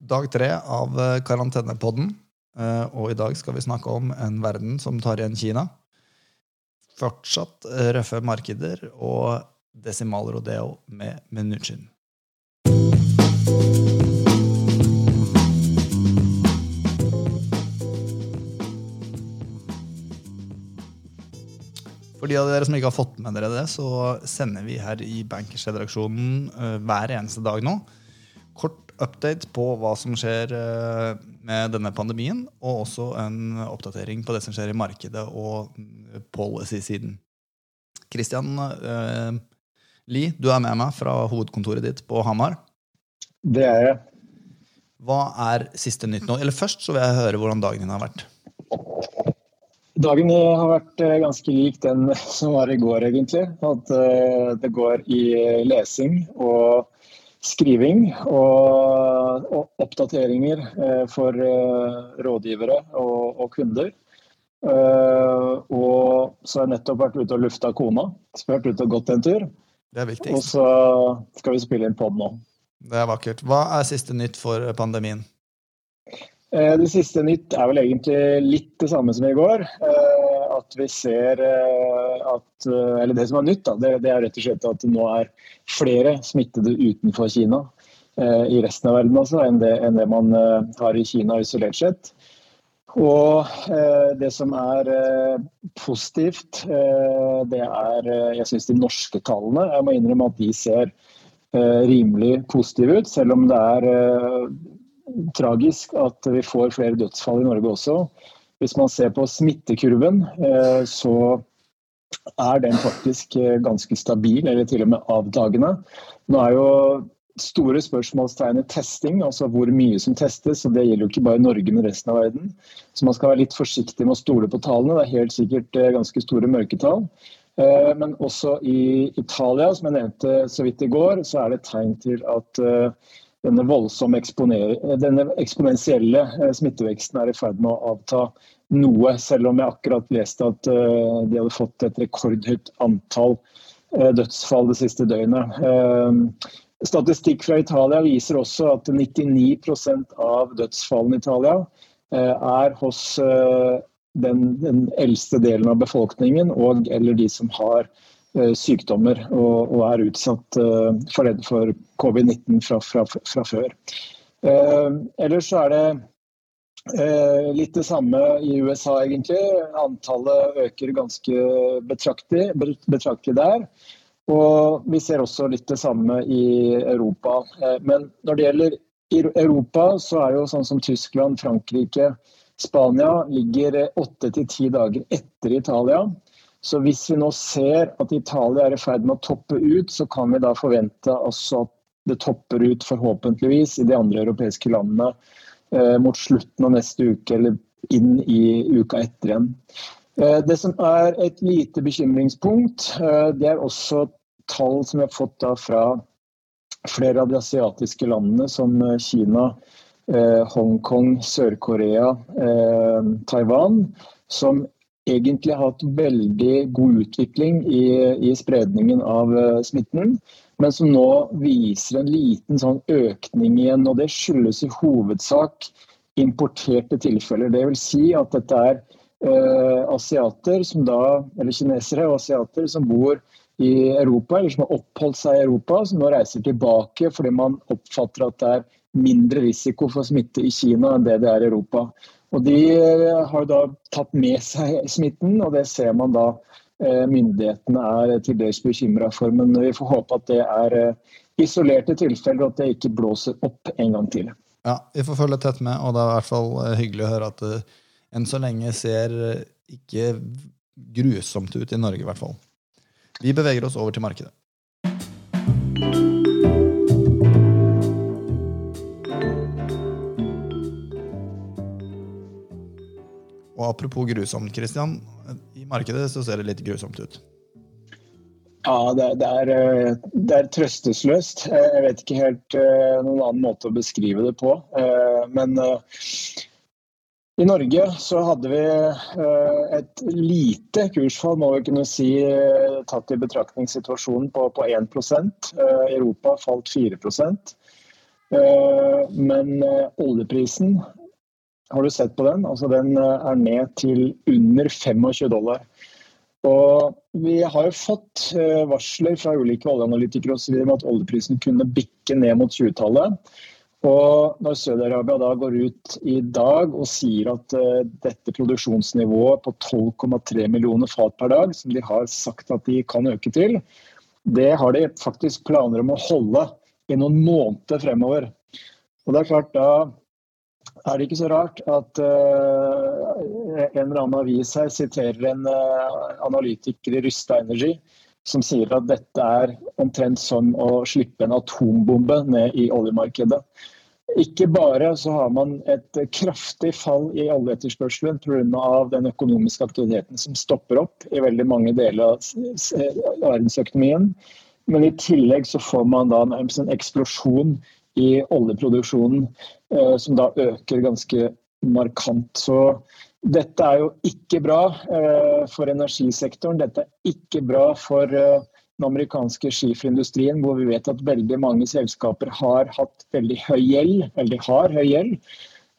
dag tre av eh, karantenepodden. Eh, og i dag skal vi snakke om en verden som tar igjen Kina. Fortsatt eh, røffe markeder og desimalrodeo med Menuchin. For de av dere som ikke har fått med dere det, så sender vi her i Bankers-redaksjonen hver eneste dag nå kort update på hva som skjer eh, med denne pandemien, og også en oppdatering på det som skjer i markedet og policy-siden. Christian eh, Lie, du er med meg fra hovedkontoret ditt på Hamar. Det er jeg. Hva er siste nytt nå? Eller først så vil jeg høre hvordan dagen din har vært. Dagen har vært eh, ganske lik den som var i går, egentlig. At eh, det går i lesing og skriving og, og oppdateringer eh, for eh, rådgivere og, og kunder. Eh, og så har jeg nettopp vært ute og lufta kona. Så vært ute og gått en tur. Det er viktigst. Og så skal vi spille inn pod nå. Det er vakkert. Hva er siste nytt for pandemien? Uh, det siste nytt er vel egentlig litt det samme som i går. At vi ser at Eller det som er nytt, da, det, det, er rett og slett at det nå er flere smittede utenfor Kina i resten av verden altså, enn det, enn det man har i Kina isolert sett. Og eh, det som er eh, positivt, eh, det er jeg syns de norske tallene. Jeg må innrømme at de ser rimelig positive ut, selv om det er tragisk at vi får flere dødsfall i Norge også. Hvis man ser på smittekurven, så er den faktisk ganske stabil, eller til og med avtagende. Nå er jo store spørsmålstegn i testing, altså hvor mye som testes. og Det gjelder jo ikke bare Norge, men resten av verden. Så man skal være litt forsiktig med å stole på tallene. Det er helt sikkert eh, ganske store mørketall. Eh, men også i Italia, som jeg nevnte så vidt i går, så er det tegn til at eh, denne voldsomme denne eksponentielle smitteveksten er i ferd med å avta noe, selv om jeg akkurat leste at de hadde fått et rekordhøyt antall dødsfall det siste døgnet. Statistikk fra Italia viser også at 99% av dødsfallene i Italia eh, er hos eh, den, den, eldste delen av befolkningen og eller de som har eh, sykdommer og, og er utsatt for, for covid-19 fra, fra, fra, før. Ellers så er det litt det samme i USA, egentlig. Antallet øker ganske betraktelig, betraktelig der. Og vi ser også litt det samme i Europa. Eh, men når det gjelder Europa, så er jo sånn som Tyskland, Frankrike, Spania ligger åtte til ti dager etter Italia. Så hvis vi nå ser at Italia er i ferd med å toppe ut, så kan vi da forvente også at det topper ut forhåpentligvis i de andre europeiske landene eh, mot slutten av neste uke eller inn i uka etter igjen. Eh, det som er et lite bekymringspunkt, eh, det er også tall som vi har fått fra flere av de asiatiske landene, som eh, Kina, eh, Hongkong, Sør-Korea, eh, Taiwan, som egentlig hatt veldig god utvikling i, i spredningen av eh, smitten, men som nå viser en liten sånn økning igjen. og Det skyldes i hovedsak importerte tilfeller. Det vil si at dette er eh, asiater som da, eller kinesere og asiater som bor i Europa, eller som har oppholdt seg i Europa, som nå reiser tilbake fordi man oppfatter at det er mindre risiko for smitte i Kina enn det det er i Europa. Og De eh, har da tatt med seg smitten, og det ser man da eh, myndighetene er til dels bekymra for. Men vi får håpe at det er eh, isolerte tilfeller, og at det ikke blåser opp en gang til. Ja, Vi får følge tett med, og det er i hvert fall hyggelig å høre at det enn så lenge ser ikke grusomt ut i Norge, i hvert fall. Vi beveger oss over til markedet. Og apropos grusomt, Christian. I markedet så ser det litt grusomt ut. Ja, det, det, er, eh, det, er, trøstesløst. Jeg vet ikke helt eh, noen annen måte å beskrive det på. Eh, men i Norge så hadde vi eh, et lite kursfall, må vi kunne si, eh, tatt i betraktning situasjonen på, på 1 eh, Europa falt 4% Men oljeprisen, har du sett på den? Altså Den er ned til under 25 dollar. Og vi har jo fått varsler fra ulike oljeanalytikere om at oljeprisen kunne bikke ned mot 20-tallet. Og når Saudi-Arabia da går ut i dag og sier at uh, dette produksjonsnivået på 12,3 millioner fat per dag, som de har sagt at de kan øke til, det har de faktisk planer om å holde i noen måneder fremover. Og det er klart, da er det ikke så rart at uh, en eller annen avis her siterer en uh, analytiker i Rysta Energy som sier at dette er omtrent som å slippe en atombombe ned i oljemarkedet. Ikke bare så har man et kraftig fall i oljeetterspørselen pga. den økonomiske aktiviteten som stopper opp i veldig mange deler av verdensøkonomien, men i tillegg så får man da en eksplosjon i oljeproduksjonen eh, som da øker ganske markant. Så dette er jo ikke bra eh, for energisektoren. Dette er ikke bra for eh, den amerikanske skiferindustrien, hvor vi vet at veldig mange selskaper har hatt veldig høy gjeld, eller har høy gjeld.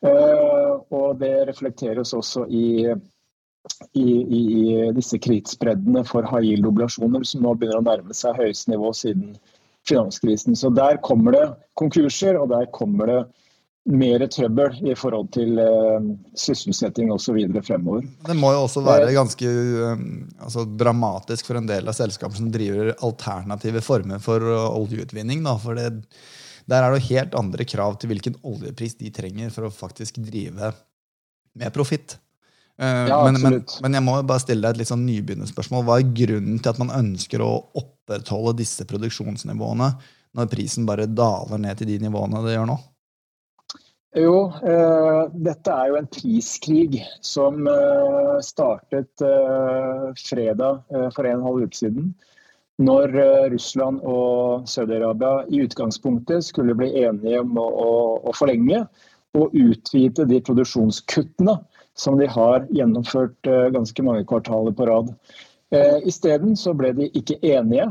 Eh, og det reflekteres også i, i, i disse kritspreddene for high yield-oblasjoner, som nå begynner å nærme seg høyeste nivå siden finanskrisen. Så der kommer det konkurser, og der kommer det mer trøbbel i forhold til uh, sysselsetting osv. fremover. Det må jo også være ganske uh, altså, dramatisk for en del av selskaper som driver alternative former for oljeutvinning. Da, for det, der er det jo helt andre krav til hvilken oljepris de trenger for å faktisk drive med profitt. Uh, ja, men, men, men, jeg må bare stille deg et litt sånn nybegynnerspørsmål. Hva er grunnen til at man ønsker å opprettholde disse produksjonsnivåene når prisen bare daler ned til de nivåene det gjør nå? Jo, eh, dette er jo en priskrig som eh, startet eh, fredag for en halv uke siden. Når Russland og Saudi-Arabia i utgangspunktet skulle bli enige om å, forlenge og utvide de produksjonskuttene som de har gjennomført ganske mange kvartaler på rad. Isteden så ble de ikke enige,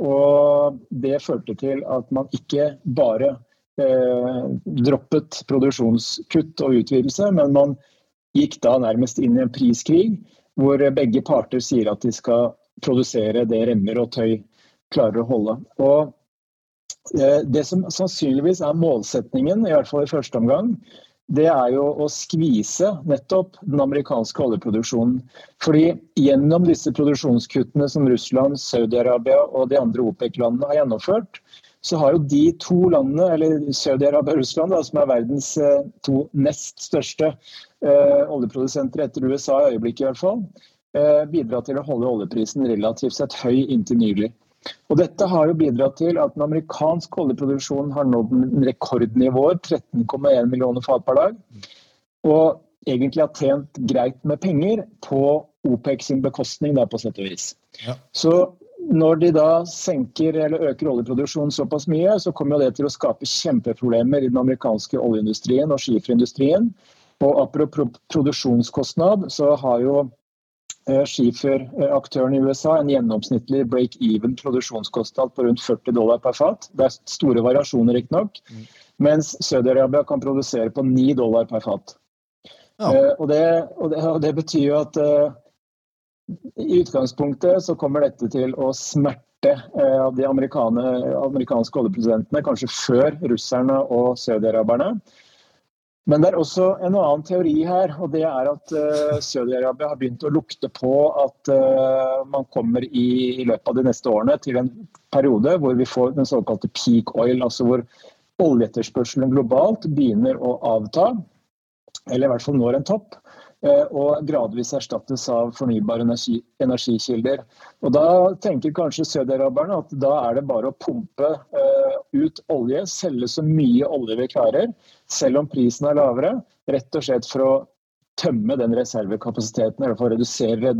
og det førte til at man ikke bare droppet produksjonskutt og utvidelse, men man gikk da nærmest inn i en priskrig hvor begge parter sier at de skal produsere det remmer og tøy klarer å holde. Og eh, Det som sannsynligvis er målsetningen, i hvert fall i første omgang, det er jo å skvise nettopp den amerikanske oljeproduksjonen. Fordi gjennom disse produksjonskuttene som Russland, Saudi-Arabia og de andre OPEC-landene har gjennomført, så har jo de to landene, eller Saudi-Arabia og Russland, da, som er verdens eh, to nest største eh, oljeprodusenter etter USA i øyeblikket i hvert fall, eh, bidratt til å holde oljeprisen relativt sett høy inntil nylig. Og Dette har jo bidratt til at den amerikanske oljeproduksjonen har nådd rekordnivåer, 13,1 millioner fat per dag. Og egentlig har tjent greit med penger på OPEC sin bekostning, da, på sett og vis. Ja. Så når de da senker eller øker oljeproduksjonen såpass mye, så kommer det til å skape kjempeproblemer i den amerikanske oljeindustrien og skiferindustrien. Og apropos produksjonskostnad, så har jo eh, skiferaktøren i USA en gjennomsnittlig break-even produksjonskostnad på rundt 40 dollar per fat. Det er store variasjoner, riktignok. Mm. Mens Saudi-Arabia kan produsere på 9 dollar per fat. Ja. Uh, og, det, og, det, og, det, betyr jo at uh, i utgangspunktet så kommer dette til å smerte eh, av de amerikanske oljepresidentene, kanskje før russerne og saudiaraberne. Men det er også en annen teori her, og det er at uh, Saudi-Arabia har begynt å lukte på at uh, man kommer i, i, løpet av de neste årene til en periode hvor vi får den såkalte peak oil, altså hvor oljeetterspørselen globalt begynner å avta, eller i hvert fall når en topp. Eh, og gradvis erstattes av fornybare energi, energikilder. Og Da tenker kanskje saudiaraberne at da er det bare å pumpe uh, ut olje, selge så mye olje vi klarer, selv om prisen er lavere, rett og slett for å tømme den reservekapasiteten, eller for å redusere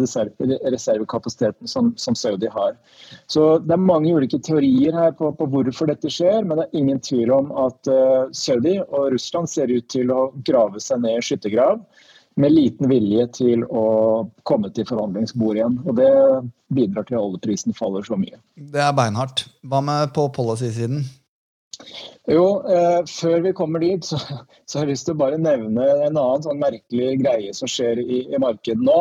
reservekapasiteten som, som, Saudi har. Så Det er mange ulike teorier her på, på, hvorfor dette skjer, men det er ingen tvil om at uh, Saudi og Russland ser ut til å grave seg ned i skyttergrav med liten vilje til å komme til forhandlingsbordet igjen. Og det bidrar til at oljeprisen faller så mye. Det er beinhardt. Hva med på policy-siden? Jo, eh, før vi kommer dit, så, så, har jeg lyst til å bare nevne en annen sånn merkelig greie som skjer i, i markedet nå.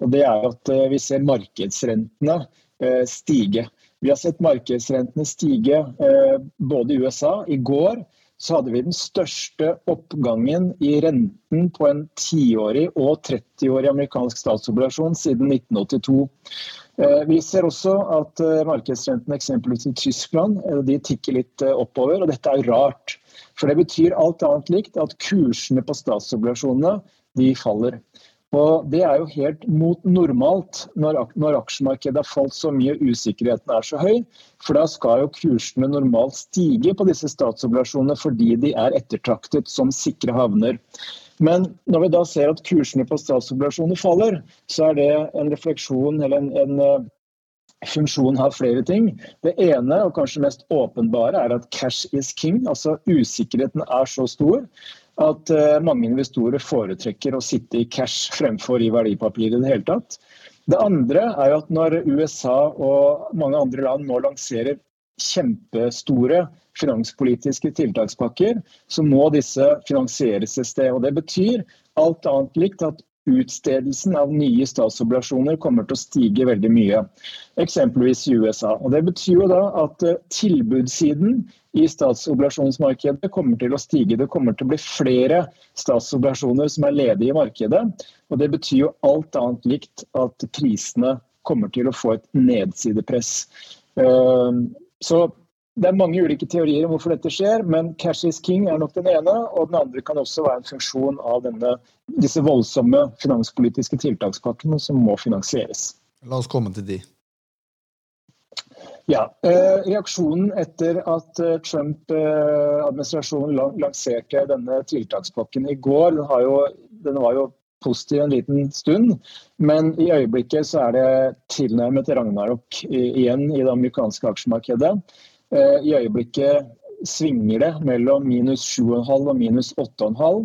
og Det er at eh, vi ser markedsrentene eh, stige. Vi har sett markedsrentene stige eh, både i USA. I går så hadde vi den største oppgangen i renten på en tiårig og 30-årig amerikansk statsobligasjon siden 1982. Eh, vi ser også at markedsrentene markedsrenten eksempelvis i Tyskland eh, de tikker litt oppover. og Dette er rart. For Det betyr alt annet likt at kursene på statsobligasjonene de faller. Og Det er jo helt mot normalt når, når aksjemarkedet har falt så mye og usikkerheten er så høy. For da skal jo kursene normalt stige på disse statsobligasjonene fordi de er ettertraktet som sikre havner. Men når vi da ser at kursene på statsobligasjoner faller, så er det en refleksjon eller en, en uh, funksjon har flere ting. Det ene og kanskje mest åpenbare er at cash is king. altså Usikkerheten er så stor at uh, mange investorer foretrekker å sitte i cash fremfor i verdipapirer i det hele tatt. Det andre er at når USA og mange andre land nå lanserer kjempestore finanspolitiske tiltakspakker, så må disse finansieres et sted. Og Det betyr alt annet likt at utstedelsen av nye statsobligasjoner kommer til å stige veldig mye. Eksempelvis i USA. Og Det betyr jo da at eh, tilbudssiden i statsobligasjonsmarkedet kommer til å stige. Det kommer til å bli flere statsobligasjoner som er ledige i markedet. Og Det betyr jo alt annet likt at prisene kommer til å få et nedsidepress. Eh, så det er mange ulike teorier om hvorfor dette skjer, men cash is king er nok den ene. Og den andre kan også være en funksjon av denne, disse voldsomme finanspolitiske tiltakspakkene som må finansieres. La oss komme til de. Ja, eh, Reaksjonen etter at eh, Trump-administrasjonen eh, lanserte denne tiltakspakken i går, den, jo, den var jo positiv en liten stund. Men i øyeblikket så er det tilnærmet ragnarok igjen i det amerikanske aksjemarkedet. Eh, I øyeblikket svinger det mellom minus 7,5 og minus 8,5.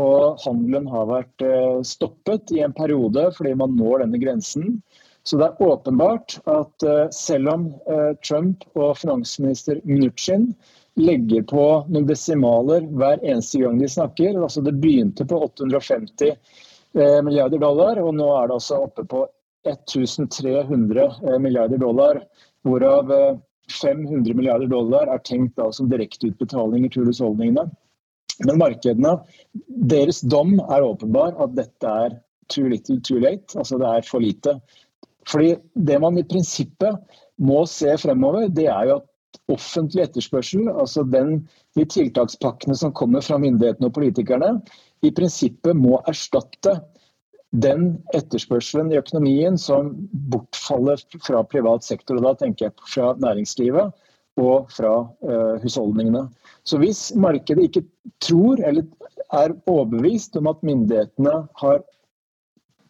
Og handelen har vært eh, stoppet i en periode fordi man når denne grensen. Så det er åpenbart at eh, selv om Trump og finansminister Mnuchin legger på noen desimaler hver eneste gang de snakker altså Det begynte på 850 milliarder dollar, og nå er det altså oppe på 1300 milliarder dollar, hvorav 500 milliarder dollar er tenkt da som direkteutbetalinger til husholdningene. Men markedene, deres dom er åpenbar at dette er too little too late. Altså det er for lite. Fordi det man i prinsippet må se fremover, det er jo at offentlig etterspørsel, altså den, de tiltakspakkene som kommer fra myndighetene og politikerne, i prinsippet må erstatte den etterspørselen i økonomien som bortfaller fra privat sektor. og Da tenker jeg fra næringslivet og fra uh, husholdningene. Så hvis markedet ikke tror eller er overbevist om at myndighetene har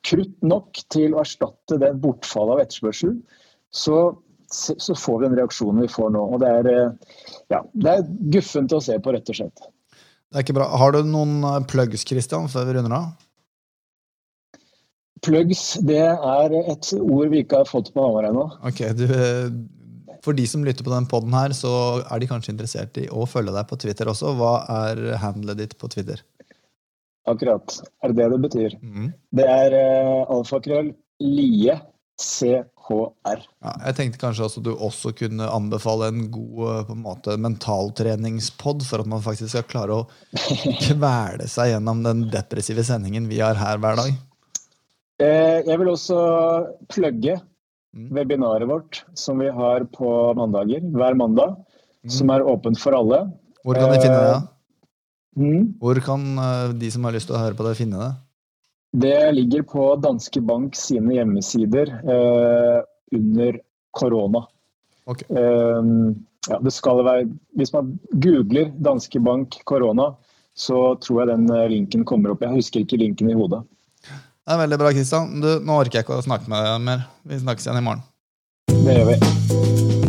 krutt nok til å erstatte det bortfallet av etterspørsel, så, så, får vi den reaksjonen vi får nå. Og det er, uh, ja, det er guffent å se på, rett og slett. Det er ikke bra. Har du noen eh, plugs Christian, før vi runder av? Plugs det er et ord vi ikke har fått på Hamar ennå. Okay, for de som lytter på den poden her, så er de kanskje interessert i å følge deg på Twitter også. Hva er handlet ditt på Twitter? Akkurat. Er det det det betyr? Mm. Det er uh, alfakrøll lie CHR. Ja, jeg tenkte kanskje også du også kunne anbefale en god eh, på en måte, mentaltreningspod, for at man faktisk skal klare å kvele seg gjennom den depressive sendingen vi har her hver dag. Eh, jeg vil også plugge mm. webinaret vårt som vi har på mandager, hver mandag. Mm. Som er åpent for alle. Hvor kan de finne det? Eh, mm. Hvor kan eh, de som har lyst til å høre på det, finne det? Det ligger på Danske Bank sine hjemmesider eh, under korona. Okay. Eh, ja, det skal være, hvis man googler Danske Bank korona, så tror jeg den linken kommer opp. Jeg husker ikke linken i hodet. Det er veldig bra, Kristian. nå orker jeg ikke å snakke med deg mer. Vi snakkes igjen i morgen. Det gjør vi.